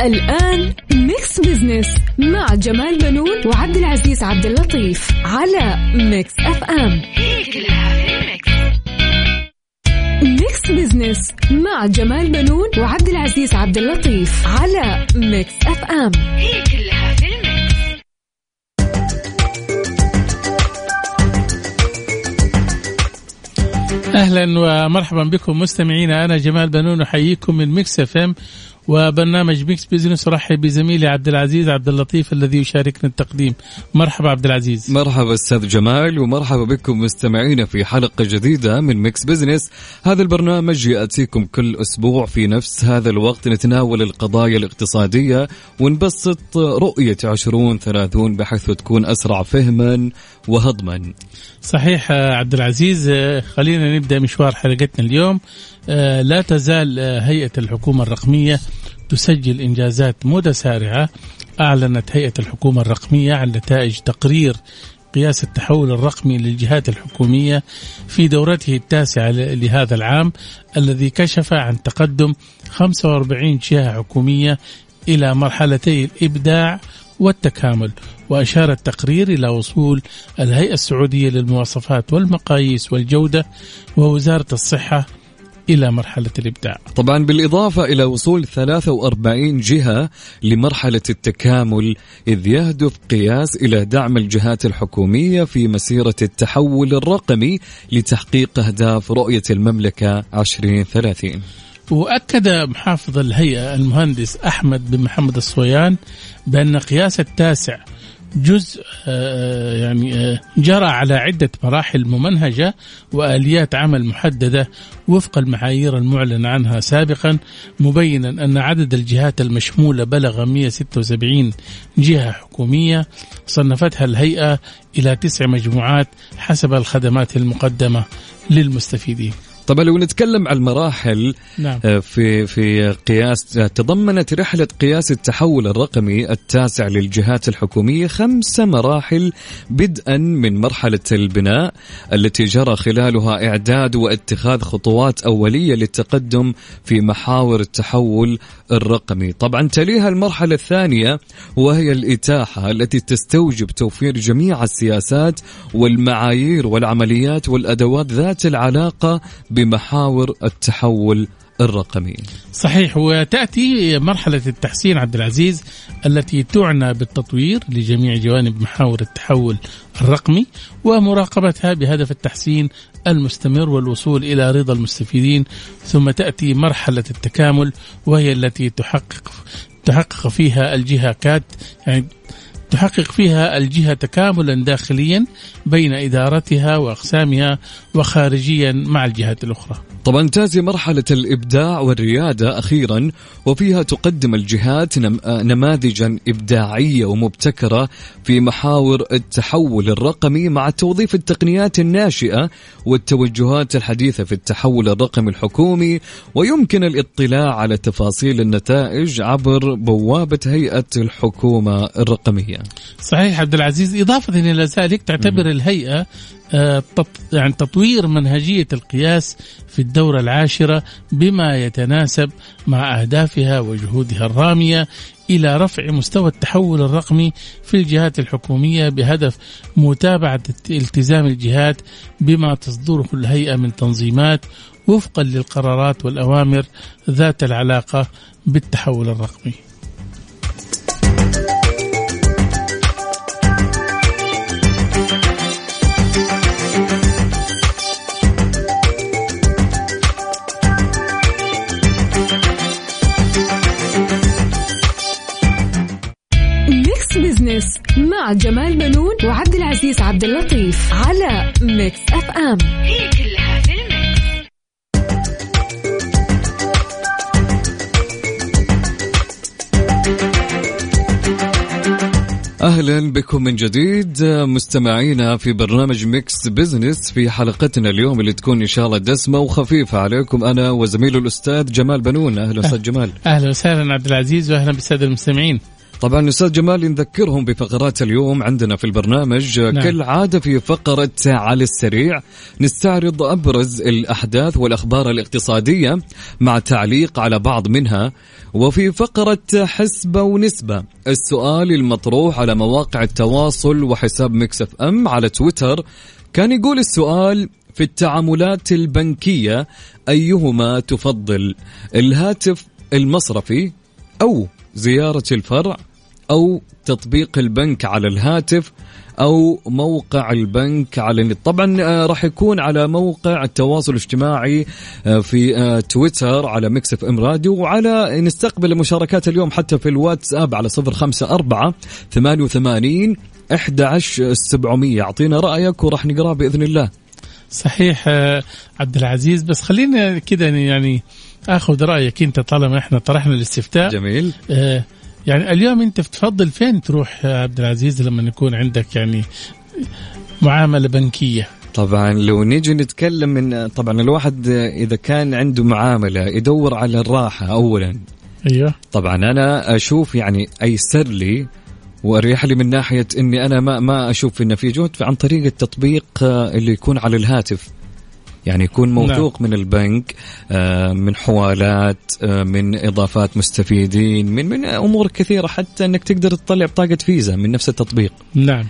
الآن Mix Business مع جمال بنون وعبد العزيز عبد اللطيف على Mix FM Mix Business مع جمال بنون وعبد العزيز عبد اللطيف على Mix FM أهلا ومرحبا بكم مستمعينا. أنا جمال بنون أحييكم من Mix FM وبرنامج Mix Business أرحب بزميلي عبد العزيز عبد اللطيف الذي يشاركنا التقديم. مرحبا عبد العزيز. مرحبا أستاذ جمال ومرحبا بكم مستمعينا في حلقة جديدة من Mix Business هذا البرنامج يأتيكم كل أسبوع في نفس هذا الوقت نتناول القضايا الاقتصادية ونبسط رؤية 2030 بحيث تكون أسرع فهما وهضما. صحيح عبد العزيز خلينا نبدأ مشوار حلقتنا اليوم. آه، لا تزال آه، هيئة الحكومة الرقمية تسجل إنجازات متسارعه أعلنت هيئة الحكومة الرقمية عن نتائج تقرير قياس التحول الرقمي للجهات الحكومية في دورته التاسعة ل- لهذا العام الذي كشف عن تقدم 45 جهة حكومية إلى مرحلتي الإبداع والتكامل واشار التقرير إلى وصول الهيئة السعودية للمواصفات والمقاييس والجودة ووزارة الصحة إلى مرحلة الإبداع. طبعا بالإضافة إلى وصول 43 جهة لمرحلة التكامل إذ يهدف قياس إلى دعم الجهات الحكومية في مسيرة التحول الرقمي لتحقيق أهداف رؤية المملكة 2030 وأكد محافظ الهيئة المهندس أحمد بن محمد الصويان بأن قياس التاسع جزء آه، يعني آه، جرى على عدة مراحل ممنهجة وآليات عمل محددة وفق المعايير المعلن عنها سابقا مبينا أن عدد الجهات المشمولة بلغ 176 جهة حكومية صنفتها الهيئة إلى تسع مجموعات حسب الخدمات المقدمة للمستفيدين. طبعا لو نتكلم عن المراحل نعم. آه، في في قياس تضمنت رحلة قياس التحول الرقمي التاسع للجهات الحكومية خمس مراحل بدءا من مرحلة البناء التي جرى خلالها إعداد واتخاذ خطوات أولية للتقدم في محاور التحول الرقمي طبعا تليها المرحلة الثانية وهي الإتاحة التي تستوجب توفير جميع السياسات والمعايير والعمليات والأدوات ذات العلاقة بمحاور التحول الرقمي. صحيح وتأتي مرحلة التحسين عبد العزيز التي تعنى بالتطوير لجميع جوانب محاور التحول الرقمي ومراقبتها بهدف التحسين المستمر والوصول إلى رضا المستفيدين. ثم تأتي مرحلة التكامل وهي التي تحقق تحقق فيها الجهة كات يعني تحقق فيها الجهة تكاملا داخليا بين إدارتها وأقسامها وخارجيا مع الجهات الأخرى. طبعا تاتي مرحلة الإبداع والريادة أخيرا وفيها تقدم الجهات آه، نماذجا إبداعية ومبتكرة في محاور التحول الرقمي مع توظيف التقنيات الناشئة والتوجهات الحديثة في التحول الرقمي الحكومي. ويمكن الاطلاع على تفاصيل النتائج عبر بوابة هيئة الحكومة الرقمية. صحيح عبد العزيز إضافة إلى ذلك تعتبر الهيئة يعني تطوير منهجية القياس في الدورة العاشرة بما يتناسب مع أهدافها وجهودها الرامية إلى رفع مستوى التحول الرقمي في الجهات الحكومية بهدف متابعة التزام الجهات بما تصدره الهيئة من تنظيمات وفقا للقرارات والأوامر ذات العلاقة بالتحول الرقمي. Business مع جمال بنون وعبد العزيز عبد اللطيف على Mix FM. أهلا بكم من جديد. مستمعينا في برنامج Mix Business في حلقتنا اليوم اللي تكون إن شاء الله دسمة وخفيفة عليكم أنا وزميل الأستاذ جمال بنون. أهلا أستاذ جمال. أهلا وسهلا عبد العزيز واهلا بالسادة المستمعين. طبعا أستاذ جمال نذكرهم بفقرات اليوم عندنا في البرنامج. نعم. كالعاده في فقرة على السريع نستعرض أبرز الأحداث والأخبار الاقتصادية مع تعليق على بعض منها. وفي فقرة حسبة ونسبة السؤال المطروح على مواقع التواصل وحساب مكسف إم على تويتر كان يقول السؤال في التعاملات البنكية أيهما تفضل الهاتف المصرفي أو زيارة الفرع؟ أو تطبيق البنك على الهاتف أو موقع البنك على النت. طبعا آه، راح يكون على موقع التواصل الاجتماعي آه، في آه، تويتر على Mix FM Radio وعلى نستقبل المشاركات اليوم حتى في الواتساب على صفر خمسة أربعة ثمانية وثمانين أحد عشر سبعمية. أعطينا رأيك وراح نقرأ بإذن الله. صحيح عبد العزيز بس خلينا كده يعني آخذ رأيك أنت طالما إحنا طرحنا الاستفتاء. جميل. آه يعني اليوم انت بتفضل فين تروح عبد العزيز لما يكون عندك يعني معاملة بنكية؟ طبعا لو نيجي نتكلم من طبعا الواحد إذا كان عنده معاملة يدور على الراحة اولا. أيوه. طبعا أنا أشوف يعني أيسر لي وأريح لي من ناحية إني أنا ما ما أشوف إنه في جهد عن طريق التطبيق اللي يكون على الهاتف. يعني يكون نعم. موثوق نعم. من البنك آه، من حوالات آه، من إضافات مستفيدين من من أمور كثيرة حتى إنك تقدر تطلع بطاقة فيزا من نفس التطبيق نعم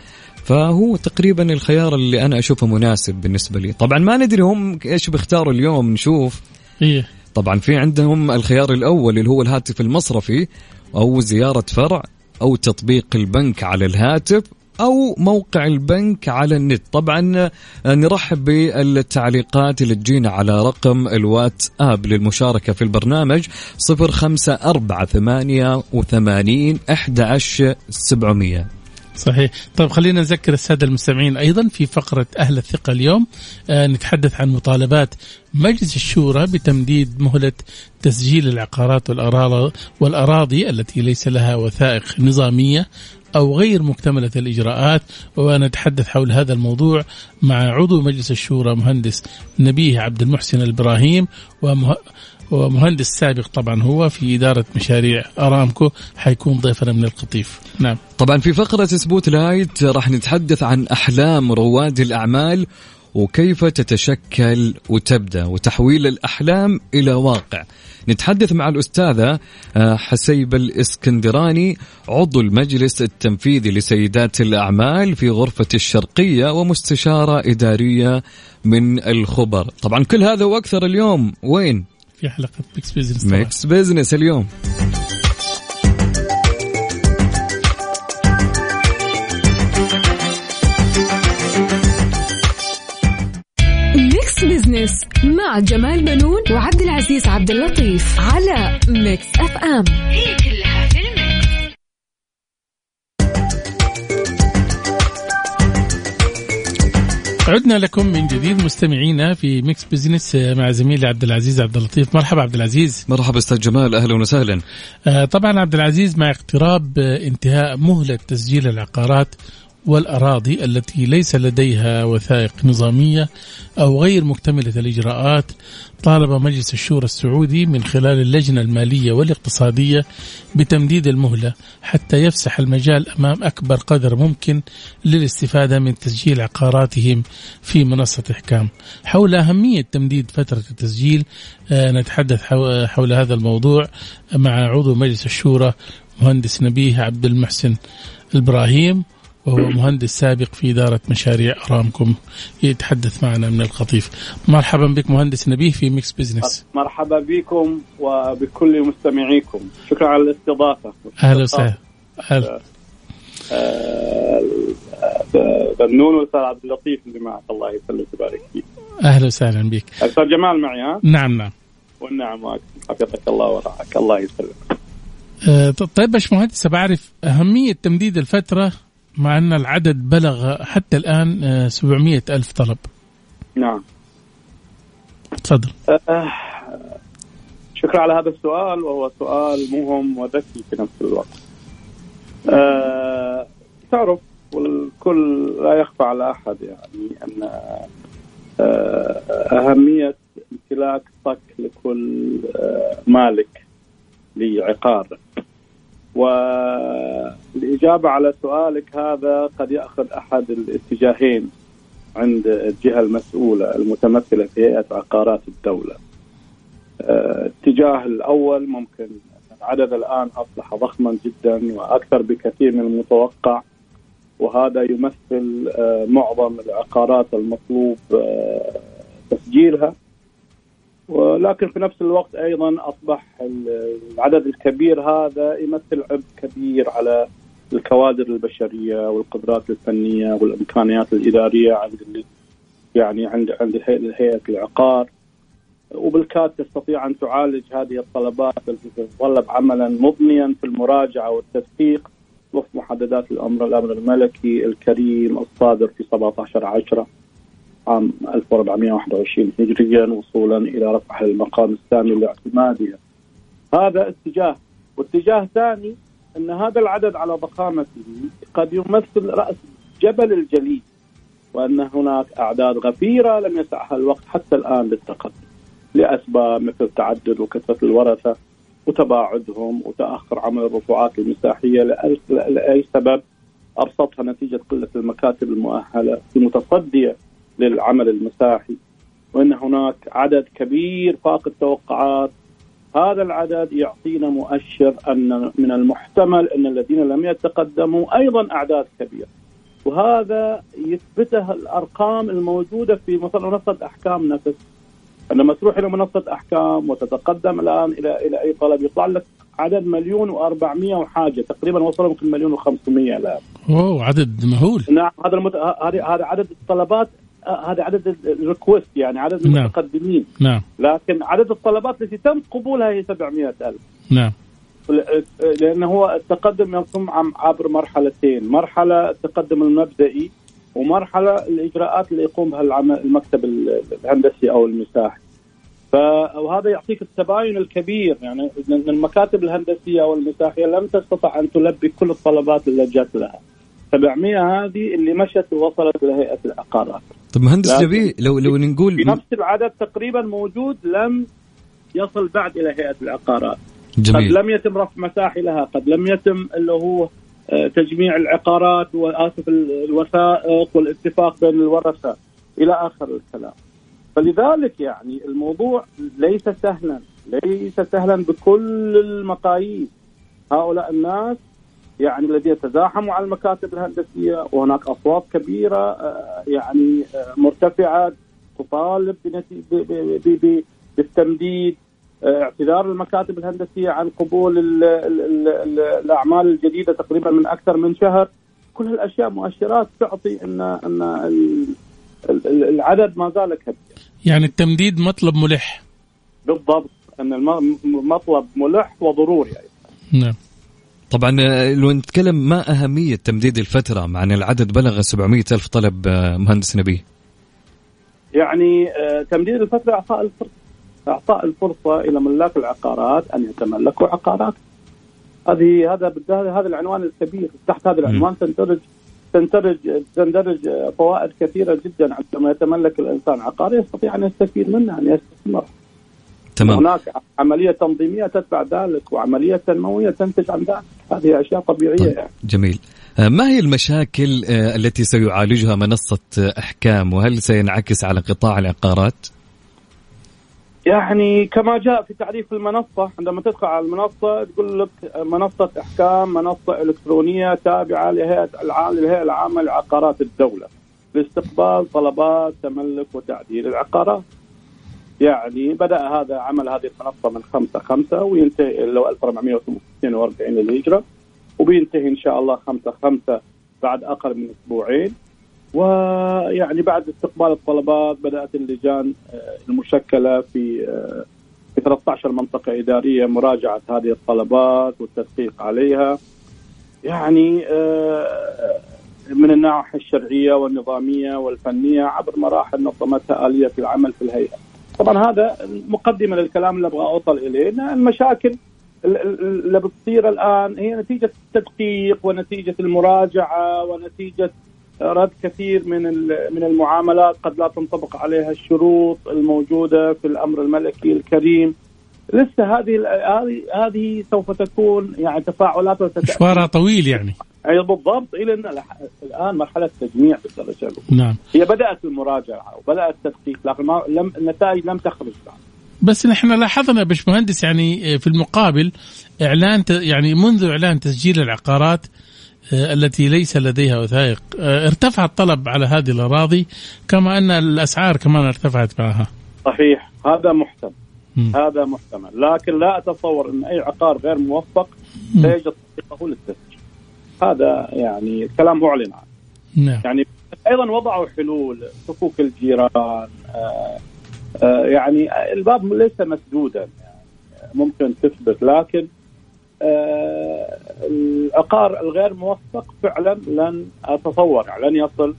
فهو تقريبا الخيار اللي أنا أشوفه مناسب بالنسبة لي طبعا ما ندري هم إيش بيختاروا اليوم نشوف إيه؟ طبعا في عندهم الخيار الأول اللي هو الهاتف المصرفي أو زيارة فرع أو تطبيق البنك على الهاتف أو موقع البنك على النت. طبعا آه، نرحب بالتعليقات اللي تجينا على رقم الواتساب للمشاركة في البرنامج 05488 11700 صحيح. طيب خلينا نذكر السادة المستمعين. أيضا في فقرة أهل الثقة اليوم آه نتحدث عن مطالبات مجلس الشورى بتمديد مهلة تسجيل العقارات والأراضي التي ليس لها وثائق نظامية أو غير مكتملة الإجراءات ونتحدث حول هذا الموضوع مع عضو مجلس الشورى مهندس نبيه عبد المحسن الإبراهيم ومه... ومهندس سابق طبعا هو في إدارة مشاريع أرامكو حيكون ضيفنا من القطيف نعم طبعا في فقرة Spotlight راح نتحدث عن أحلام رواد الأعمال وكيف تتشكل وتبدأ وتحويل الأحلام إلى واقع. نتحدث مع الأستاذة آه، حسيب الإسكندراني عضو المجلس التنفيذي لسيدات الأعمال في غرفة الشرقية ومستشارة إدارية من الخبر. طبعا كل هذا وأكثر اليوم وين؟ في حلقة Mix Business Mix Business اليوم. Business مع جمال بنون وعبد العزيز عبد اللطيف على Mix FM. هي كلها في ال mix. عدنا لكم من جديد مستمعينا في Mix Business مع زميلي عبد العزيز عبد اللطيف. مرحبا عبد العزيز. مرحبا أستاذ جمال أهلا وسهلا. آه، طبعا عبد العزيز مع اقتراب انتهاء مهلة تسجيل العقارات. والأراضي التي ليس لديها وثائق نظامية أو غير مكتملة الإجراءات طالب مجلس الشورى السعودي من خلال اللجنة المالية والاقتصادية بتمديد المهلة حتى يفسح المجال أمام أكبر قدر ممكن للاستفادة من تسجيل عقاراتهم في منصة إحكام. حول أهمية تمديد فترة التسجيل آه، نتحدث حول هذا الموضوع مع عضو مجلس الشورى مهندس نبيه عبد المحسن إبراهيم. وهو مهندس سابق في إدارة مشاريع أرامكو يتحدث معنا من القطيف مرحبا بك مهندس نبيه في Mix Business مرحبا بكم وبكل مستمعيكم. شكرا على الاستضافة. أهلا وسهلا. بنون والاستاذ عبد اللطيف اللي معك. الله يسلمك ويبارك فيك. أهلا وسهلا بك. أستاذ جمال معي ها؟ نعم نعم. والنعم حفظك الله ورعاك. الله يسلمك. أه طيب باش مهندس بعرف أهمية تمديد الفترة مع أن العدد بلغ حتى الآن 700 آه، ألف طلب. نعم. تفضل. أه شكرا على هذا السؤال وهو سؤال مهم وذكي في نفس الوقت. أه تعرف والكل لا يخفى على أحد يعني أن آه، أهمية امتلاك صك لكل مالك لعقار والإجابة على سؤالك هذا قد يأخذ أحد الاتجاهين عند الجهة المسؤولة المتمثلة في هيئة عقارات الدولة. الاتجاه الأول ممكن العدد الآن أصبح ضخما جدا وأكثر بكثير من المتوقع وهذا يمثل آه، معظم العقارات المطلوب آه، تسجيلها. ولكن في نفس الوقت أيضا أصبح العدد الكبير هذا يمثل عبء كبير على الكوادر البشرية والقدرات الفنية والإمكانيات الإدارية عند يعني عند عند هيئة العقار. وبالكاد تستطيع أن تعالج هذه الطلبات التي تتطلب عملا مضنيا في المراجعة والتدقيق وفق محددات الأمر الأمر الملكي الكريم الصادر في 17 10 عام 1421 هجريا وصولا إلى رفع المقام الثاني لاعتمادها. هذا اتجاه، واتجاه ثاني أن هذا العدد على ضخامته قد يمثل رأس جبل الجليد وأن هناك أعداد غفيرة لم يسعها الوقت حتى الآن للتقدم لأسباب مثل تعدد وكثرة الورثة وتباعدهم وتأخر عمل الرفوعات المساحية لاي سبب أبسطها نتيجة قلة المكاتب المؤهلة المتصديه للعمل المساحي وإن هناك عدد كبير فاق التوقعات هذا العدد يعطينا مؤشر أن من المحتمل أن الذين لم يتقدموا أيضا أعداد كبيرة وهذا يثبته الأرقام الموجودة في منصة أحكام نفس عندما تروح إلى منصة أحكام وتتقدم الآن إلى إلى أي طلب يطلع لك عدد مليون و400 وحاجة تقريبا وصل يمكن مليون و500 الآن. اوه عدد مهول. نعم هذا المت... هذا هذا عدد الطلبات هذا عدد الريكوست يعني عدد نعم. المتقدمين. نعم. لكن عدد الطلبات التي تم قبولها هي 700 ألف. نعم. لأن هو التقدم يقوم عبر مرحلتين. مرحلة التقدم المبدئي ومرحلة الإجراءات اللي يقوم بها المكتب الهندسي أو المساحي وهذا يعطيك التباين الكبير. يعني المكاتب الهندسية والمساحية لم تستطع أن تلبي كل الطلبات اللي جات لها. 700 هذه اللي مشت ووصلت لهيئة العقارات. طب مهندس جبي لو لو نقول نفس العدد تقريبا موجود لم يصل بعد إلى هيئة العقارات. جميل. قد لم يتم رفع مساحي لها قد لم يتم اللي هو آه، تجميع العقارات وآسف الوثائق والاتفاق بين الورثة إلى آخر الكلام. فلذلك يعني الموضوع ليس سهلا ليس سهلا بكل المقاييس. هؤلاء الناس يعني الذين تزاحموا على المكاتب الهندسية وهناك أصوات كبيرة آه، يعني آه، مرتفعة تطالب بالتمديد آه، اعتذار المكاتب الهندسية عن قبول ال ال ال الأعمال الجديدة تقريبا من أكثر من شهر. كل هالأشياء مؤشرات تعطي ان إن العدد ما زال كبير. يعني التمديد مطلب ملح. بالضبط إن المطلب ملح وضروري. يعني. نعم. طبعا آه، لو نتكلم ما أهمية تمديد الفترة مع أن العدد بلغ 700 ألف طلب آه، مهندس نبيه يعني آه، تمديد الفترة إعطاء الفرصة إعطاء الفرصة إلى ملاك العقارات أن يتملكوا عقارات. هذه هذا هذا العنوان الكبير تحت هذا العنوان. تندرج تندرج تندرج فوائد كثيرة جدا عندما يتملك الإنسان عقار يستطيع أن يستفيد منها أن يستثمر تمام هناك عملية تنظيمية تتبع ذلك وعملية تنمويه تنتج عن ذلك هذه أشياء طبيعية طيب. يعني. جميل آه، ما هي المشاكل آه، التي سيعالجها منصة أحكام وهل سينعكس على قطاع العقارات؟ يعني كما جاء في تعريف المنصة عندما تدخل على المنصة تقول لك منصة إحكام منصة إلكترونية تابعة لهيئة العام للهيئة العامة لعقارات الدولة لاستقبال طلبات تملك وتعديل العقارات يعني بدأ هذا عمل هذه المنصة من 5 5 وينتهي لو 1442 للهجرة وبينتهي إن شاء الله 5 5 بعد أقل من أسبوعين ويعني بعد استقبال الطلبات بدأت اللجان آه، المشكلة في آه، في 13 منطقة إدارية مراجعة هذه الطلبات والتدقيق عليها يعني آه، من الناحيه الشرعية والنظامية والفنية عبر مراحل نظمتها آلية العمل في الهيئة. طبعا هذا مقدمة للكلام اللي أبغى أوصل إليه إن المشاكل اللي بتصير الآن هي نتيجة التدقيق ونتيجة المراجعة ونتيجة رد كثير من من المعاملات قد لا تنطبق عليها الشروط الموجودة في الأمر الملكي الكريم. لسه هذه هذه هذه سوف تكون يعني تفاعلات مشوارها طويل يعني. اي بالضبط إلى الآن مرحلة تجميع بالدرجه الاولى نعم. هي بدأت المراجعة وبدأت التدقيق لكن ما لم النتائج لم تخرج بعد. بس نحن لاحظنا باشمهندس يعني في المقابل إعلان يعني منذ إعلان تسجيل العقارات آه، التي ليس لديها وثائق آه، ارتفع الطلب على هذه الأراضي كما أن الأسعار كمان ارتفعت معها. صحيح. هذا محتمل. هذا محتمل. لكن لا أتصور أن أي عقار غير موفق سيجد طريقه للتسجيل. هذا يعني الكلام معلن عنه نعم. يعني أيضا وضعوا حلول صفوف الجيران آه، آآ يعني الباب ليس مسدودا يعني ممكن تثبت لكن آه، العقار الغير موفق فعلا لن أتصور لن يصل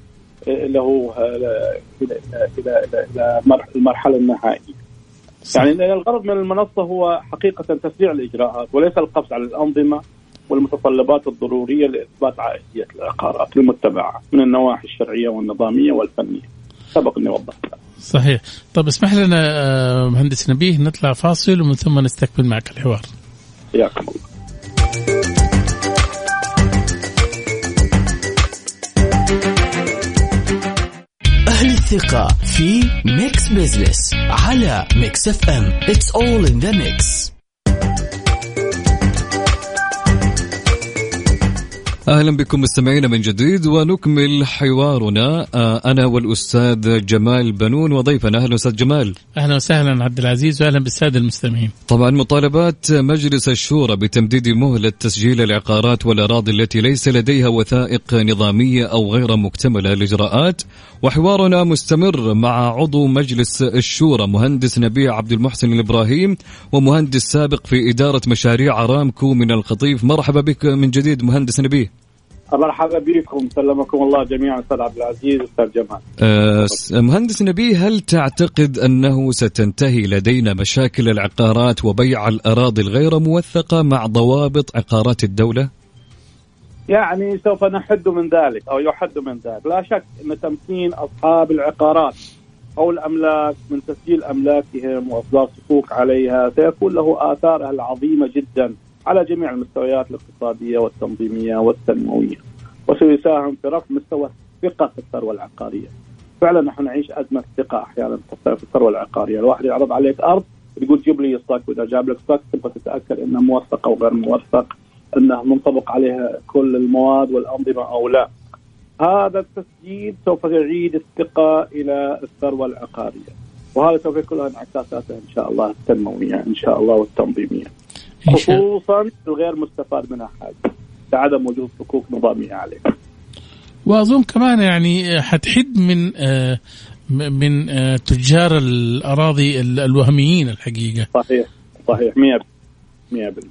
له إلى إلى إلى, إلى المرحلة النهائية. يعني الغرض من المنصة هو حقيقة تسريع الإجراءات وليس القفز على الأنظمة والمتطلبات الضرورية لإثبات عائدية العقارات المتبعة من النواحي الشرعية والنظامية والفنية. سبق أني وضحت. صحيح، طب اسمح لنا آه، مهندس نبيه نطلع فاصل ومن ثم نستكمل معك الحوار. حياكم الله. أهل الثقة في Mix Business على Mix FM It's all in the mix أهلا بكم مستمعينا من جديد ونكمل حوارنا. آه، أنا والأستاذ جمال بنون وضيفنا. أهلا أستاذ جمال. أهلا وسهلا عبد العزيز واهلا بالسادة المستمعين. طبعا مطالبات مجلس الشورى بتمديد مهلة تسجيل العقارات والأراضي التي ليس لديها وثائق نظامية أو غير مكتملة الاجراءات وحوارنا مستمر مع عضو مجلس الشورى مهندس نبيع عبد المحسن الإبراهيم ومهندس سابق في إدارة مشاريع ارامكو من القطيف مرحبا بك من جديد مهندس نبيه مرحبا بكم سلمكم الله جميعا أستاذ عبد العزيز أستاذ جمال. أه مهندس نبيه هل تعتقد أنه ستنتهي لدينا مشاكل العقارات وبيع الأراضي الغير موثقة مع ضوابط عقارات الدولة؟ يعني سوف نحد من ذلك أو يحد من ذلك، لا شك أن تمكين أصحاب العقارات أو الأملاك من تسجيل أملاكهم وإصدار صكوك عليها سيكون له آثارها العظيمة جدا على جميع المستويات الاقتصادية والتنظيمية والتنموية وسيساهم في رفع مستوى الثقه في الثروة العقارية. فعلا نحن نعيش أزمة ثقة أحيانا في الثروة العقارية، الواحد يعرض عليك أرض تقول جيب لي صك وإذا جاب لك صك تبغى تتأكد إنه موثق أو غير موثق إنه منطبق عليها كل المواد والأنظمة أو لا. هذا التسجيل سوف يعيد الثقة إلى الثروة العقارية. وهذا سوف يكون له انعكاساته إن شاء الله التنموية إن شاء الله والتنظيمية. خصوصا الغير مستفاد منها حاجة لعدم وجود حقوق نظاميه عليه. وأظن كمان يعني حتحد من آه من آه تجار الأراضي الوهميين الحقيقة. صحيح صحيح. 100% 100%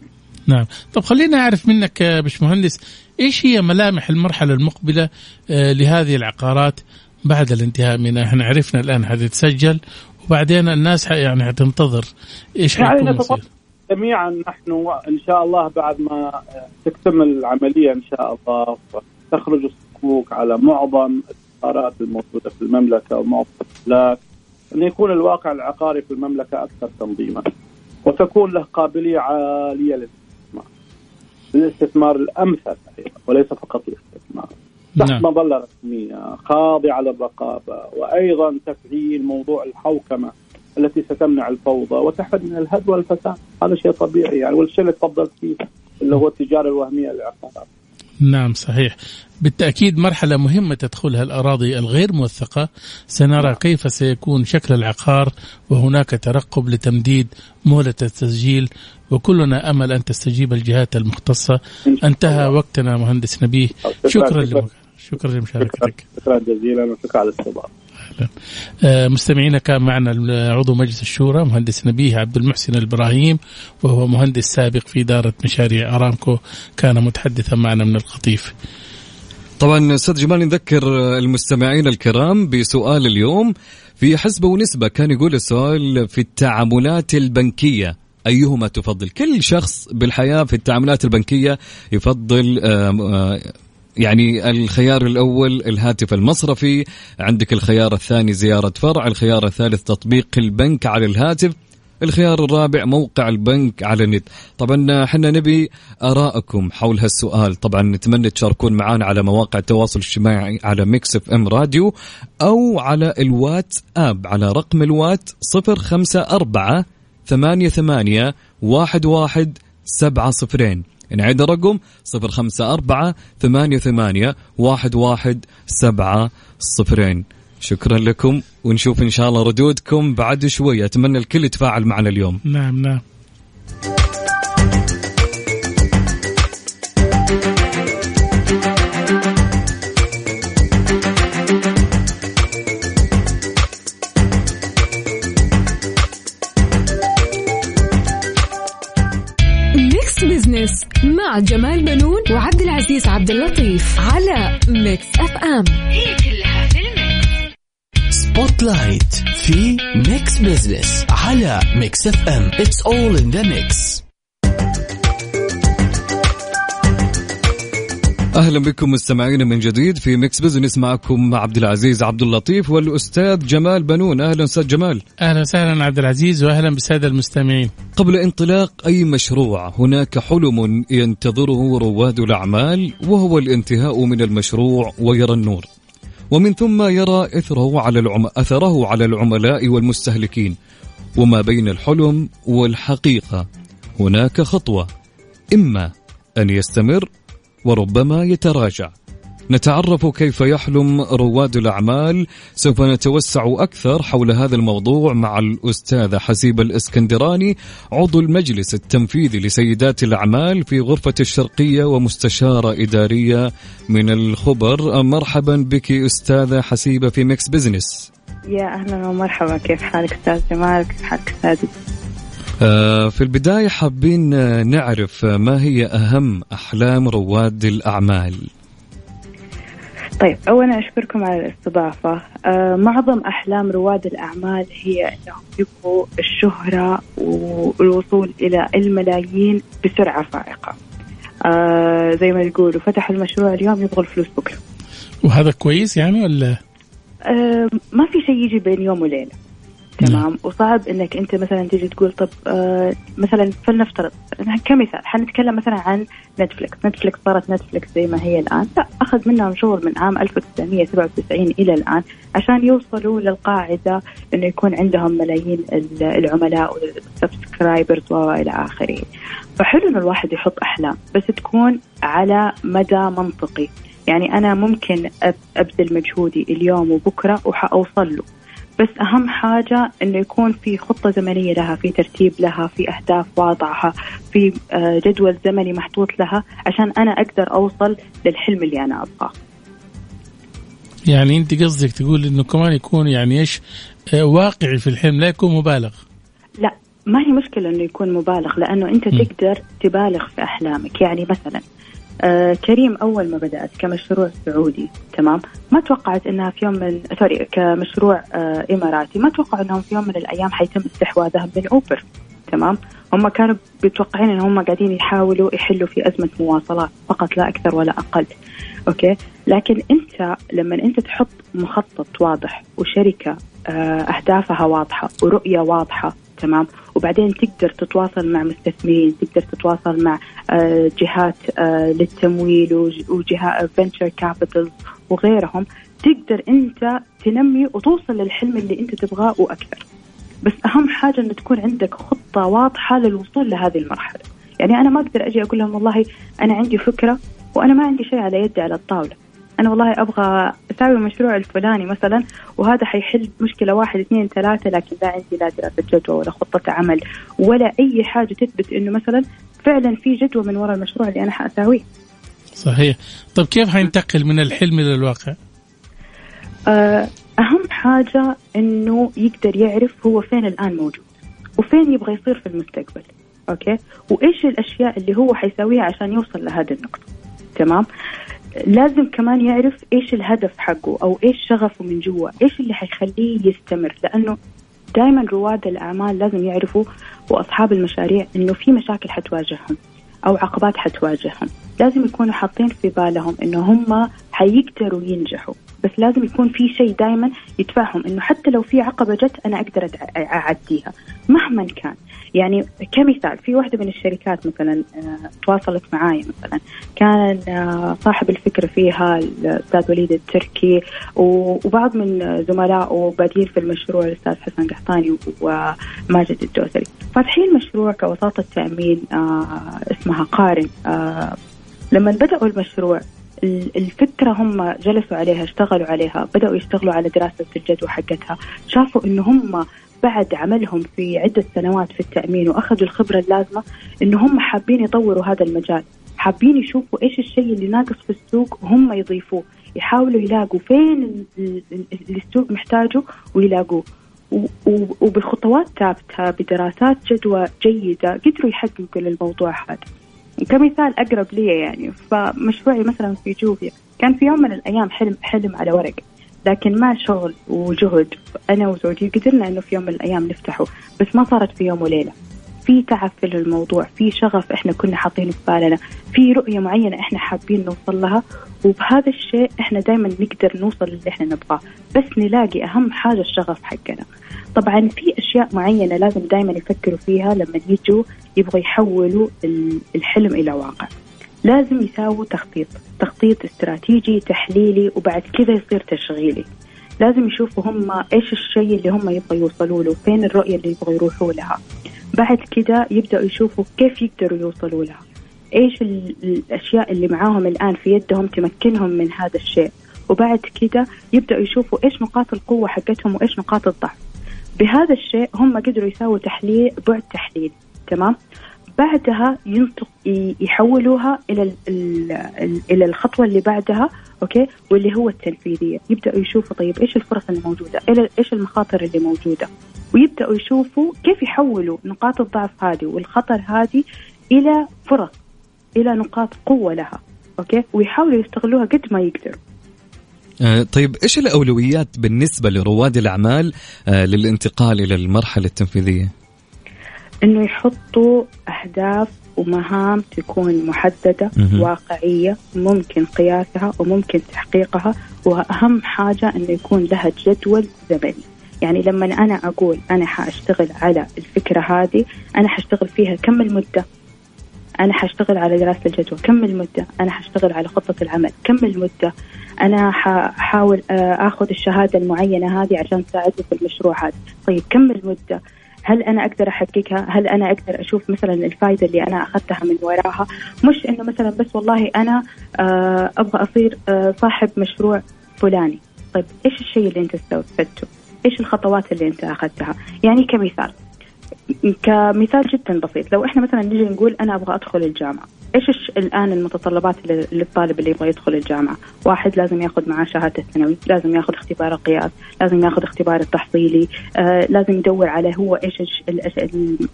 نعم، طب خلينا أعرف منك يا باشمهندس إيش هي ملامح المرحلة المقبلة آه لهذه العقارات بعد الانتهاء منها؟ إحنا عرفنا الآن حتتسجل وبعدين الناس يعني حتنتظر إيش يعني حيكون جميعا نحن إن شاء الله بعد ما تكتمل العملية إن شاء الله تخرج الصكوك على معظم العقارات الموجودة في المملكة ومعظم الاملاك أن يكون الواقع العقاري في المملكة أكثر تنظيما وتكون له قابلية عالية للاستثمار. الاستثمار الأمثل وليس فقط الاستثمار. تحت نعم. مظلة رسمية خاضعة للرقابة وأيضا تفعيل موضوع الحوكمة. التي ستمنع الفوضى وتحد من الهد والفساد. هذا شيء طبيعي يعني والشيء اللي تفضلت فيه اللي هو التجاره الوهمية للعقارات. نعم صحيح. بالتأكيد مرحلة مهمة تدخلها الأراضي الغير موثقة. سنرى نعم. كيف سيكون شكل العقار وهناك ترقب لتمديد مهلة التسجيل وكلنا أمل أن تستجيب الجهات المختصة. انتهى وقتنا مهندس نبيه. شكرا لك شكرا لمشاركتك. شكرا جزيلا وشكرا على الاستضافة. أهلا آه، مستمعينا كان معنا عضو مجلس الشورى مهندس نبيه عبد المحسن الابراهيم وهو مهندس سابق في إدارة مشاريع أرامكو كان متحدثا معنا من القطيف. طبعا أستاذ جمال نذكر المستمعين الكرام بسؤال اليوم. في حسبه ونسبه كان يقول السؤال في التعاملات البنكية أيهما تفضل؟ كل شخص بالحياة في التعاملات البنكية يفضل يعني الخيار الأول الهاتف المصرفي عندك الخيار الثاني زيارة فرع الخيار الثالث تطبيق البنك على الهاتف الخيار الرابع موقع البنك على النت. طبعا إحنا نبي ارائكم حول هالسؤال. طبعا نتمنى تشاركون معنا على مواقع التواصل الاجتماعي على Mix FM Radio أو على الواتس اب على رقم الوات صفر خمسة أربعة ثمانية ثمانية واحد واحد سبعة صفرين. نعيد الرقم صفر خمسة أربعة ثمانية ثمانية واحد واحد سبعة صفرين. شكرا لكم ونشوف إن شاء الله ردودكم بعد شوي. أتمنى الكل يتفاعل معنا اليوم. نعم نعم. Mix مع جمال بنون وعبد العزيز عبد اللطيف على Mix FM. هي كلها في Spotlight في Mix Business على Mix FM. It's all in the mix أهلا بكم مستمعينا من جديد في Mix Business معكم عبد العزيز عبد اللطيف والأستاذ جمال بنون. أهلا أستاذ جمال. أهلا وسهلا عبد العزيز وأهلا بالسادة المستمعين. قبل انطلاق أي مشروع هناك حلم ينتظره رواد الأعمال وهو الانتهاء من المشروع ويرى النور. ومن ثم يرى إثره على العم... أثره على العملاء والمستهلكين. وما بين الحلم والحقيقة هناك خطوة إما أن يستمر وربما يتراجع. نتعرف كيف يحلم رواد الأعمال. سوف نتوسع أكثر حول هذا الموضوع مع الأستاذة حسيبة الإسكندراني عضو المجلس التنفيذي لسيدات الأعمال في غرفة الشرقية ومستشارة إدارية من الخبر. مرحبا بك أستاذة حسيبة في Mix Business. يا أهلا ومرحبا. كيف حالك أستاذ جمال؟ كيف حالك أستاذ آه، في البداية حابين نعرف ما هي أهم أحلام رواد الأعمال؟ طيب أولا أشكركم على الاستضافة. آه معظم أحلام رواد الأعمال هي أنهم يبغوا الشهرة والوصول إلى الملايين بسرعة فائقة. آه زي ما يقولوا فتحوا المشروع اليوم يبغوا الفلوس بكرة. وهذا كويس يعني ولا؟ آه ما في شيء يجي بين يوم وليلة. تمام. وصعب إنك أنت مثلا تيجي تقول طب آه مثلا فلنفترض كمثال حنتكلم مثلا عن Netflix Netflix صارت Netflix زي ما هي الآن. لا أخذ منهم شغل من عام 1997 إلى الآن عشان يوصلوا للقاعدة إنه يكون عندهم ملايين العملاء وال subscribers وإلى آخره. فحلو انه الواحد يحط أحلام بس تكون على مدى منطقي. يعني أنا ممكن أبذل مجهودي اليوم وبكرة وحأوصل له. بس أهم حاجة أنه يكون في خطة زمنية لها في ترتيب لها في أهداف واضعها في آه، جدول زمني محطوط لها عشان أنا أقدر أوصل للحلم اللي أنا أبغاه. يعني أنت قصدك تقول أنه كمان يكون يعني إيش آه، واقعي في الحلم لا يكون مبالغ؟ لا ما هي مشكلة أنه يكون مبالغ لأنه أنت م. تقدر تبالغ في أحلامك. يعني مثلا آه Careem أول ما بدأت كمشروع سعودي تمام؟ ما توقعت إنها في يوم من سوري كمشروع آه إماراتي. ما توقعوا إنهم في يوم من الأيام حيتم استحواذهم من Uber تمام؟ هم كانوا متوقعين إن هم قاعدين يحاولوا يحلوا في أزمة مواصلات فقط لا أكثر ولا أقل okay؟ لكن أنت لما أنت تحط مخطط واضح وشركة آه أهدافها واضحة ورؤية واضحة تمام؟ وبعدين تقدر تتواصل مع مستثمرين تقدر تتواصل مع آه، جهات آه، للتمويل وجهات فينشر كابيتال وغيرهم. تقدر انت تنمي وتوصل للحلم اللي انت تبغاه وأكثر. بس أهم حاجة إن تكون عندك خطة واضحة للوصول لهذه المرحلة. يعني أنا ما أقدر أجي أقول لهم والله أنا عندي فكرة وأنا ما عندي شيء على يدي على الطاولة. أنا والله أبغى أسوي المشروع الفلاني مثلا وهذا حيحل مشكلة واحد اثنين ثلاثة لكن لا عندي لا دراسة جدوى ولا خطة عمل ولا أي حاجة تثبت إنه مثلا فعلا في جدوى من وراء المشروع اللي أنا حاسويه. صحيح، طيب كيف حينتقل من الحلم إلى الواقع؟ آه، أهم حاجة إنه يقدر يعرف هو فين الآن موجود وفين يبغى يصير في المستقبل. أوكي؟ وإيش الأشياء اللي هو حيسويها عشان يوصل لهذه النقطة. تمام؟ لازم كمان يعرف إيش الهدف حقه أو إيش شغفه من جوا إيش اللي حيخليه يستمر لأنه دائما رواد الأعمال لازم يعرفوا وأصحاب المشاريع إنه في مشاكل حتواجههم أو عقبات حتواجههم. لازم يكونوا حاطين في بالهم إنه هم حيقدروا ينجحوا. بس لازم يكون في شيء دائما يدفعهم إنه حتى لو في عقبة جت أنا أقدر أعديها. مهما كان. يعني كمثال في واحدة من الشركات مثلا آه، تواصلت معي مثلا. كان آه، صاحب الفكرة فيها الأستاذ وليد التركي وبعض من زملائه بادين في المشروع الأستاذ حسن قحطاني وماجد الدوسري فاتحين مشروع كوساطة تأمين آه، اسمها قارن لما بدأوا المشروع الفكرة هم جلسوا عليها اشتغلوا عليها بدأوا يشتغلوا على دراسة الجدوى حقتها. شافوا انه هم بعد عملهم في عدة سنوات في التأمين وأخذوا الخبرة اللازمة إنه هم حابين يطوروا هذا المجال. حابين يشوفوا إيش الشيء اللي ناقص في السوق وهم يضيفوه. يحاولوا يلاقوا فين اللي السوق محتاجه ويلاقوه. وبخطوات ثابتة بدراسات جدوى جيدة قدروا يحققوا للموضوع هذا. كمثال أقرب لي يعني. فمشروعي مثلا في جوفيا. كان في يوم من الأيام حلم حلم على ورق. لكن مع شغل وجهد. أنا وزوجي قدرنا إنه في يوم من الأيام نفتحه. بس ما صارت في يوم وليلة. في تعب في الموضوع. في شغف إحنا كنا حاطينه في بالنا. في رؤية معينة إحنا حابين نوصل لها. وبهذا الشيء إحنا دائما نقدر نوصل اللي إحنا نبغاه بس نلاقي أهم حاجة الشغف حقنا. طبعا في أشياء معينة لازم دائما يفكروا فيها لما يجوا يبغوا يحولوا الحلم إلى واقع. لازم يساووا تخطيط تخطيط استراتيجي تحليلي وبعد كذا يصير تشغيلي. لازم يشوفوا هم إيش الشيء اللي هم يبغوا يوصلوا له فين الرؤية اللي يبغوا يروحوا لها. بعد كذا يبدأوا يشوفوا كيف يقدروا يوصلوا لها. إيش الأشياء اللي معاهم الآن في يدهم تمكنهم من هذا الشيء. وبعد كذا يبدأوا يشوفوا إيش نقاط القوة حقتهم وإيش نقاط الضعف. بهذا الشيء هم قدروا يساووا تحليل بعد تحليل. تمام؟ بعدها ينطق يحولوها إلى إلى الخطوة اللي بعدها okay؟ واللي هو التنفيذية. يبدأوا يشوفوا طيب إيش الفرص اللي موجودة إيش المخاطر اللي موجودة. ويبدأوا يشوفوا كيف يحولوا نقاط الضعف هذه والخطر هذه إلى فرص. إلى نقاط قوة لها okay ويحاولوا يستغلوها قد ما يقدروا آه طيب إيش الأولويات بالنسبة لرواد الأعمال آه للانتقال إلى المرحلة التنفيذية؟ إنه يحطوا أهداف ومهام تكون محددة مه. واقعية ممكن قياسها وممكن تحقيقها وأهم حاجة إنه يكون لها جدول زمني يعني لما أنا أقول أنا حأشتغل على الفكرة هذه أنا حأشتغل فيها كم المدة أنا حأشتغل على دراسة الجدوى كم المدة أنا حأشتغل على خطة العمل كم المدة أنا حأحاول آه، آخذ الشهادة المعينة هذه عشان تساعدني في المشروع هذا طيب كم المدة هل أنا أقدر أحققها؟ هل أنا أقدر أشوف مثلا الفائده اللي أنا أخذتها من وراها؟ مش إنه مثلا بس والله أنا آه، أبغى أصير آه، صاحب مشروع فلاني، طيب إيش الشيء اللي أنت استفدته؟ إيش الخطوات اللي أنت أخذتها؟ يعني كمثال كمثال جدا بسيط لو إحنا مثلا نجي نقول أنا أبغى أدخل الجامعة إيش الآن المتطلبات للطالب اللي يبغى يدخل الجامعة؟ واحد لازم ياخذ معاه شهادة الثانوي، لازم ياخذ اختبار القياس، لازم ياخذ اختبار التحصيلي، آه لازم يدور على هو إيش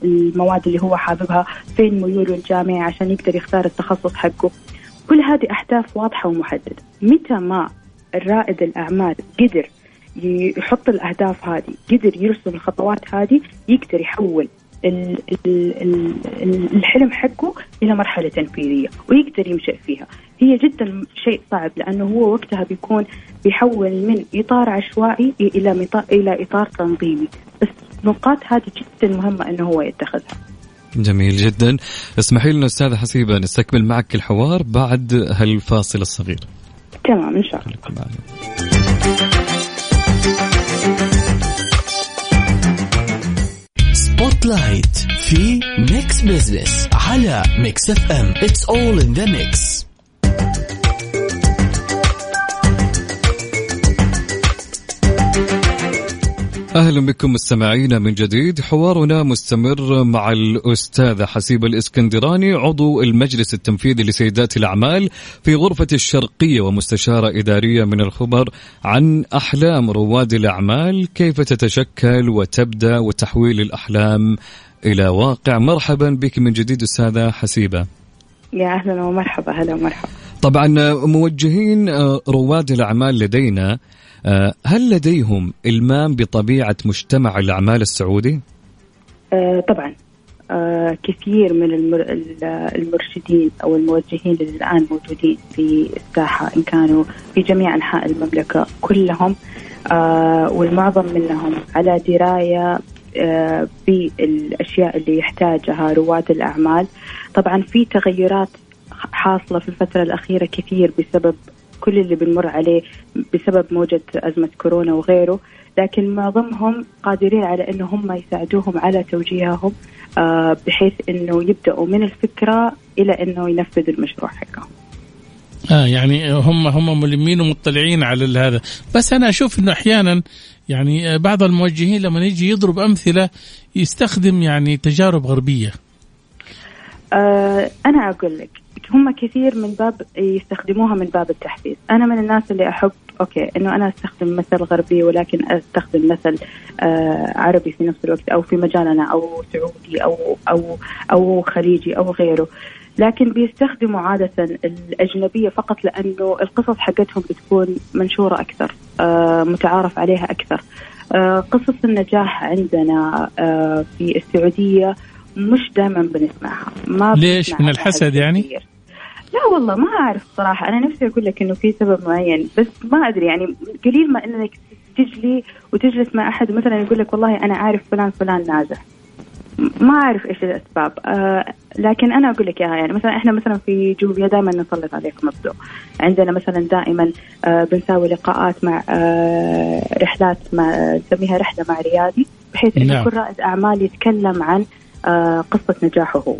المواد اللي هو حاببها، فين ميوله الجامعي عشان يقدر يختار التخصص حقه. كل هذه اهداف واضحة ومحددة، متى ما الرائد الأعمال قدر يحط الأهداف هذه قدر يرسم الخطوات هذه يقدر يحول الحلم حقه إلى مرحلة تنفيذية ويقدر يمشي فيها. هي جدا شيء صعب لأنه هو وقتها بيكون بيحول من إطار عشوائي إلى إلى إطار تنظيمي. بس النقاط هذه جدا مهمة إنه هو يتخذها. جميل جدا. اسمحي لنا استاذه حسيبة نستكمل معك الحوار بعد هالفاصل الصغير. تمام إن شاء الله. Spotlight في Mix Business على Mix FM It's all in the mix أهلا بكم مستمعينا من جديد. حوارنا مستمر مع الاستاذه حسيبه الإسكندراني عضو المجلس التنفيذي لسيدات الأعمال في غرفة الشرقية ومستشارة إدارية من الخبر عن أحلام رواد الأعمال كيف تتشكل وتبدأ وتحويل الأحلام إلى واقع. مرحبا بك من جديد أستاذة حسيبة. يا أهلا ومرحبا هلا ومرحبا. طبعا موجهين آه، رواد الأعمال لدينا هل لديهم إلمام بطبيعة مجتمع الأعمال السعودي؟ آه طبعا آه كثير من المر... المرشدين أو الموجهين اللي الآن موجودين في الساحة إن كانوا في جميع أنحاء المملكة كلهم آه والمعظم منهم على دراية آه بالأشياء اللي يحتاجها رواد الأعمال طبعا في تغيرات حاصلة في الفترة الأخيرة كثير بسبب كل اللي بنمر عليه بسبب موجة أزمة كورونا وغيره لكن معظمهم قادرين على أنه هم يساعدوهم على توجيههم آه، بحيث أنه يبدأوا من الفكرة إلى أنه ينفذوا المشروع حقهم. آه يعني هم هم ملمين ومطلعين على هذا. بس أنا أشوف إنه أحيانا يعني بعض الموجهين لما يجي يضرب أمثلة يستخدم يعني تجارب غربية. آه أنا أقول لك هم كثير من باب يستخدموها من باب التحفيز. أنا من الناس اللي أحب أوكي إنه أنا أستخدم مثل غربي ولكن أستخدم مثل آه عربي في نفس الوقت أو في مجالنا أو سعودي أو أو أو خليجي أو غيره. لكن بيستخدموا عادة الأجنبية فقط لأنه القصص حقتهم بتكون منشورة أكثر آه متعارف عليها أكثر. آه قصص النجاح عندنا آه في السعودية مش دائما بنسمعها. ما ليش؟ من الحسد يعني؟ لا والله ما أعرف صراحة. أنا نفسي أقول لك إنه في سبب معين بس ما أدري يعني. قليل ما إنك تجلي وتجلس مع أحد مثلا يقول لك والله أنا عارف فلان فلان ناجح. ما أعرف إيش الأسباب. آه لكن أنا أقول لك إياها يعني. مثلا إحنا مثلا في جوبيا دائما نسلط عليكم الضوء عندنا مثلا دائما آه بنساوي لقاءات مع آه رحلات مع نسميها رحلة مع ريادي بحيث إنه نعم. كل رائد أعمال يتكلم عن آه قصة نجاحه هو.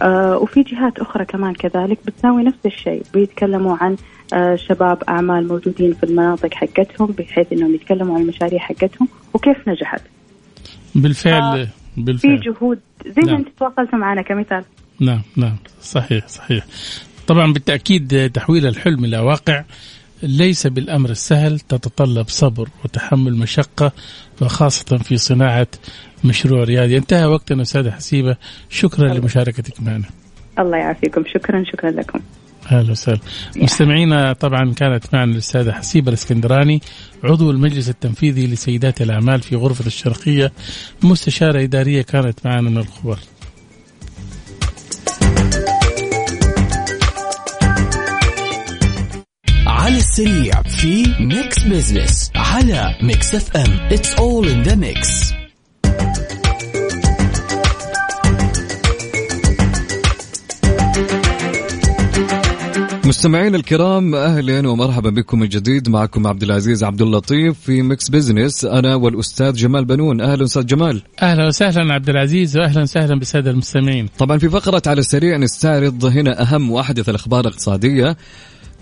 آه وفي جهات أخرى كمان كذلك بتساوي نفس الشيء. بيتكلموا عن آه شباب أعمال موجودين في المناطق حقتهم بحيث أنهم يتكلموا عن المشاريع حقتهم وكيف نجحت. بالفعل بالفعل. في جهود. زي ما نعم. أنت تواصلت معنا كمثال. نعم نعم. صحيح صحيح. طبعا بالتأكيد تحويل الحلم إلى واقع. ليس بالأمر السهل تتطلب صبر وتحمل مشقة وخاصة في صناعة مشروع ريادي انتهى وقتنا أستاذة حسيبة. شكرا الله. لمشاركتك معنا. الله يعافيكم. شكرا شكرا لكم. أهلا وسهلا. مستمعينا طبعا كانت معنا الأستاذة حسيبة الإسكندراني عضو المجلس التنفيذي لسيدات الأعمال في غرفة الشرقية. مستشارة إدارية كانت معنا من الخبر. على السريع في Mix Business على Mix FM It's all in the mix مستمعين الكرام أهلا ومرحبا بكم من جديد. معكم عبد العزيز عبد اللطيف في Mix Business أنا والأستاذ جمال بنون. أهلا أستاذ جمال. أهلا وسهلا عبد العزيز واهلا وسهلا بالساده المستمعين. طبعا في فقرة على السريع نستعرض هنا أهم واحدث الأخبار الاقتصادية.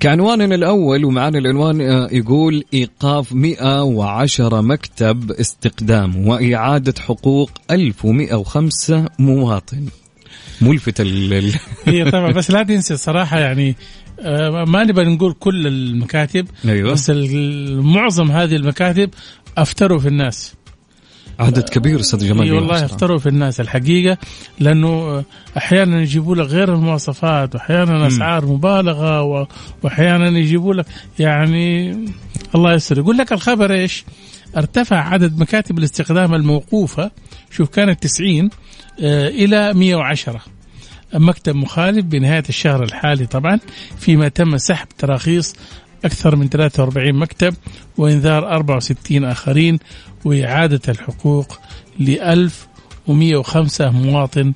كعنواننا الأول ومعنا العنوان آه، يقول إيقاف 110 مكتب استقدام وإعادة حقوق 1105 مواطن ملفتة هي طبعا بس لا تنسى صراحة يعني آه، ما نبغى نقول كل المكاتب أيوة. بس معظم هذه المكاتب افتروا في الناس عدد كبير أستاذ جمال والله افتروا في الناس الحقيقة لأنه أحيانا يجيبوا لك غير المواصفات واحيانا أسعار مبالغة واحيانا يجيبوا لك يعني الله يستر يقول لك الخبر إيش؟ ارتفع عدد مكاتب الاستخدام الموقوفة شوف كانت 90 آه، إلى 110 مكتب مخالف بنهاية الشهر الحالي طبعا فيما تم سحب تراخيص أكثر من 43 مكتب وإنذار 64 آخرين وإعادة الحقوق ل 1105 مواطن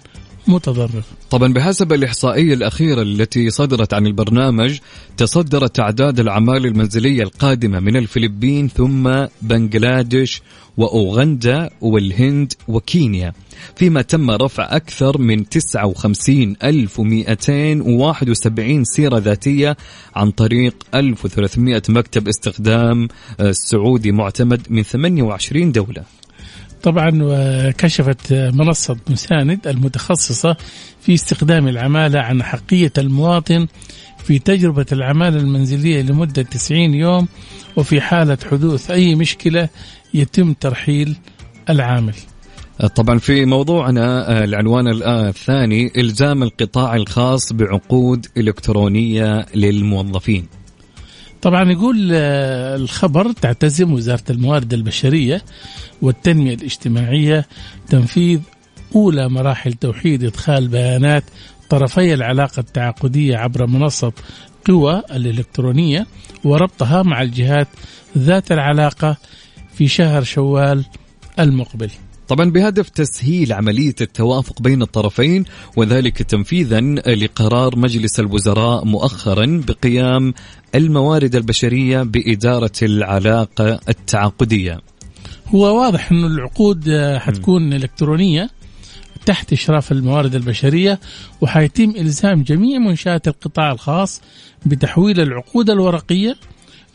متضرر. طبعا بحسب الإحصائية الأخيرة التي صدرت عن البرنامج تصدرت أعداد الأعمال المنزلية القادمة من الفلبين ثم بنغلاديش وأوغندا والهند وكينيا فيما تم رفع أكثر من 59271 سيرة ذاتية عن طريق 1300 مكتب استخدام آه، سعودي معتمد من 28 دولة. طبعا كشفت منصة مساند المتخصصة في استخدام العمالة عن حقية المواطن في تجربة العمالة المنزلية لمدة 90 يوم وفي حالة حدوث أي مشكلة يتم ترحيل العامل. طبعا في موضوعنا آه، العنوان الثاني إلزام القطاع الخاص بعقود إلكترونية للموظفين. طبعا يقول آه، الخبر تعتزم وزارة الموارد البشرية والتنمية الاجتماعية تنفيذ أولى مراحل توحيد إدخال بيانات طرفي العلاقة التعاقدية عبر منصة قوى الإلكترونية وربطها مع الجهات ذات العلاقة في شهر شوال المقبل. طبعا بهدف تسهيل عملية التوافق بين الطرفين وذلك تنفيذا لقرار مجلس الوزراء مؤخرا بقيام الموارد البشرية بإدارة العلاقة التعاقدية. هو واضح أن العقود آه، حتكون إلكترونية تحت إشراف الموارد البشرية وحيتم إلزام جميع منشآت القطاع الخاص بتحويل العقود الورقية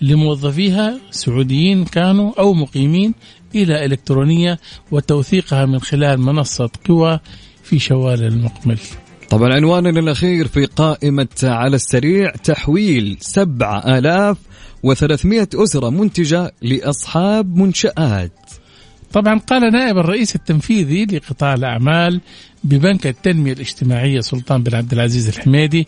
لموظفيها سعوديين كانوا أو مقيمين إلى إلكترونية وتوثيقها من خلال منصة قوى في شوال المقبل طبعا عنواننا الأخير في قائمة على السريع تحويل 7300 أسرة منتجة لأصحاب منشآت. طبعا قال نائب الرئيس التنفيذي لقطاع الأعمال ببنك التنمية الاجتماعية سلطان بن عبد العزيز الحميدي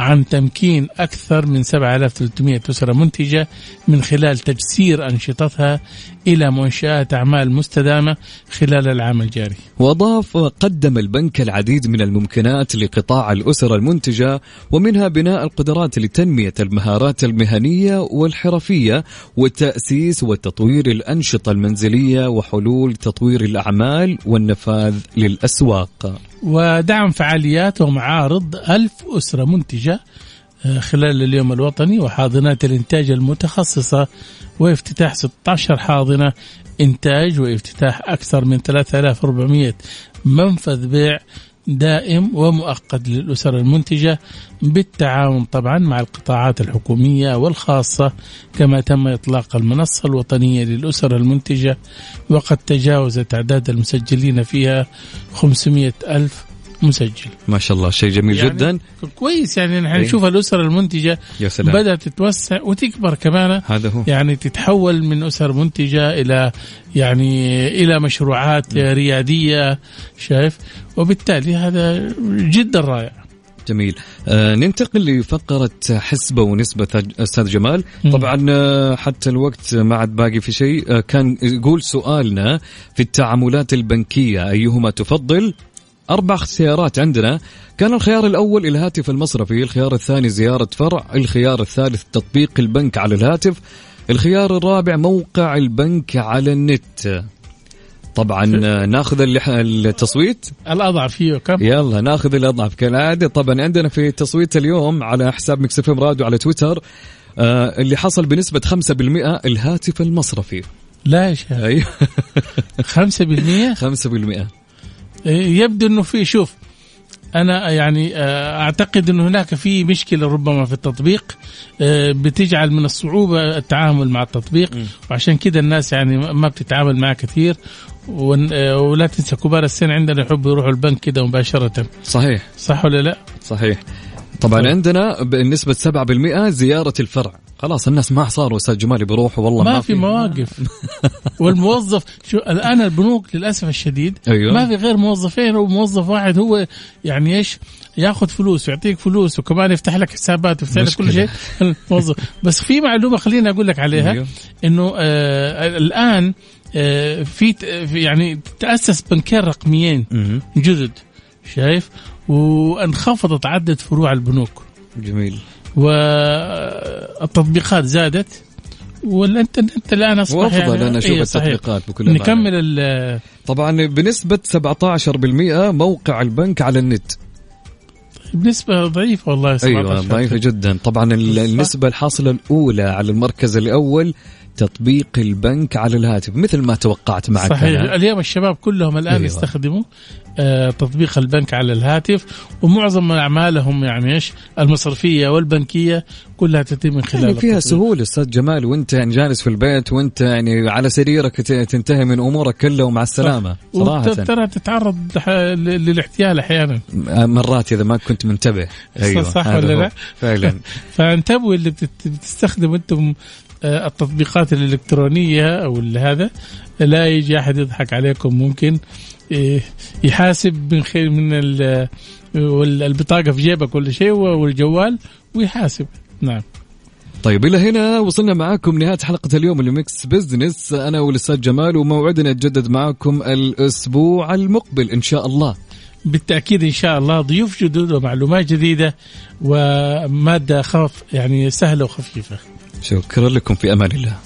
عن تمكين أكثر من 7300 أسرة منتجة من خلال تجسير أنشطتها إلى منشآت أعمال مستدامة خلال العام الجاري. وأضاف قدم البنك العديد من الممكنات لقطاع الأسر المنتجة ومنها بناء القدرات لتنمية المهارات المهنية والحرفية والتأسيس وتطوير الأنشطة المنزلية وحلول تطوير الأعمال والنفاذ للأسواق. ودعم فعاليات ومعارض ألف أسرة منتجة خلال اليوم الوطني وحاضنات الإنتاج المتخصصة وافتتاح 16 حاضنة إنتاج وافتتاح أكثر من 3400 منفذ بيع دائم ومؤقت للأسر المنتجة بالتعاون طبعا مع القطاعات الحكومية والخاصة كما تم إطلاق المنصة الوطنية للأسر المنتجة وقد تجاوزت أعداد المسجلين فيها 500 ألف مسجل. ما شاء الله شيء جميل يعني جدا. كويس يعني نحن إيه. نشوف الأسر المنتجة يا سلام. بدأت تتوسع وتكبر كمان. هذا هو. يعني تتحول من أسر منتجة إلى يعني إلى مشروعات ريادية شايف؟ وبالتالي هذا جدا رائع. جميل. آه ننتقل لفقرة حسبة ونسبة أستاذ جمال. طبعا آه حتى الوقت ما عاد باقي في شيء. آه كان يقول سؤالنا في التعاملات البنكية أيهما تفضل؟ أربع اختيارات عندنا. كان الخيار الأول الهاتف المصرفي الخيار الثاني زيارة فرع الخيار الثالث تطبيق البنك على الهاتف الخيار الرابع موقع البنك على النت. طبعا ناخذ التصويت؟ الأضعف فيه كم؟ يلا ناخذ الأضعف كالعادة. طبعا عندنا في تصويت اليوم على حساب Mix FM Radio على تويتر آه اللي حصل بنسبة 5% الهاتف المصرفي. لا يا شيخ. أيوه. 5% 5% يبدو إنه في شوف أنا يعني آه، أعتقد إنه هناك في مشكلة ربما في التطبيق آه، بتجعل من الصعوبة التعامل مع التطبيق وعشان كده الناس يعني ما بتتعامل معه كثير آه، ولا تنسى كبار السن عندنا يحبوا يروحوا البنك كده مباشرة. صحيح. صح ولا لا؟ صحيح. طبعا. عندنا بنسبة 7% زيارة الفرع. خلاص الناس ما صاروا أستاذ جمالي بيروحوا والله ما, في مواقف. والموظف شو الآن البنوك للأسف الشديد أيوة. ما في غير موظفين أو موظف واحد هو يعني إيش ياخذ فلوس ويعطيك فلوس وكمان يفتح لك حسابات ويفتح لك كل. شيء. الموظف. بس في معلومة خليني أقول لك عليها أيوة. إنه آه الآن آه في يعني تأسس بنكين رقميين. جدد شايف؟ وانخفضت عدد فروع البنوك جميل والتطبيقات زادت والإنترنت الآن أصبح يعني أنا أشوف إيه. التطبيقات بكل. نكمل طبعا بنسبة 17% موقع البنك على النت بنسبة ضعيفة والله أيوه 17%. ضعيفة جدا طبعا. النسبة الحاصلة الأولى على المركز الأول تطبيق البنك على الهاتف مثل ما توقعت معك صحيح أنا. اليوم الشباب كلهم الآن أيوة. أيوة. يستخدموا آه تطبيق البنك على الهاتف ومعظم أعمالهم يعني إيش المصرفية والبنكية كلها تتم من خلال يعني فيها التطبيق. سهولة أستاذ جمال. وأنت يعني جالس في البيت وأنت يعني على سريرك تنتهي من أمورك كلها ومع السلامة صراحة. ترى تتعرض للاحتيال أحيانا. مرات إذا ما كنت منتبه. أيوه صح ولا. لا؟ فعلا. فانتبهوا اللي بتستخدموا أنتم آه، التطبيقات الإلكترونية أو هذا. لا يجي أحد يضحك عليكم ممكن إيه، يحاسب من غير من البطاقه في جيبك كل شيء والجوال ويحاسب. نعم. طيب إلى هنا وصلنا معاكم نهاية حلقة اليوم ل Mix Business أنا والأستاذ جمال وموعدنا يتجدد معكم الأسبوع المقبل إن شاء الله. بالتأكيد إن شاء الله ضيوف جدد ومعلومات جديدة ومادة خف يعني سهلة وخفيفة. شكرا لكم في أمان الله.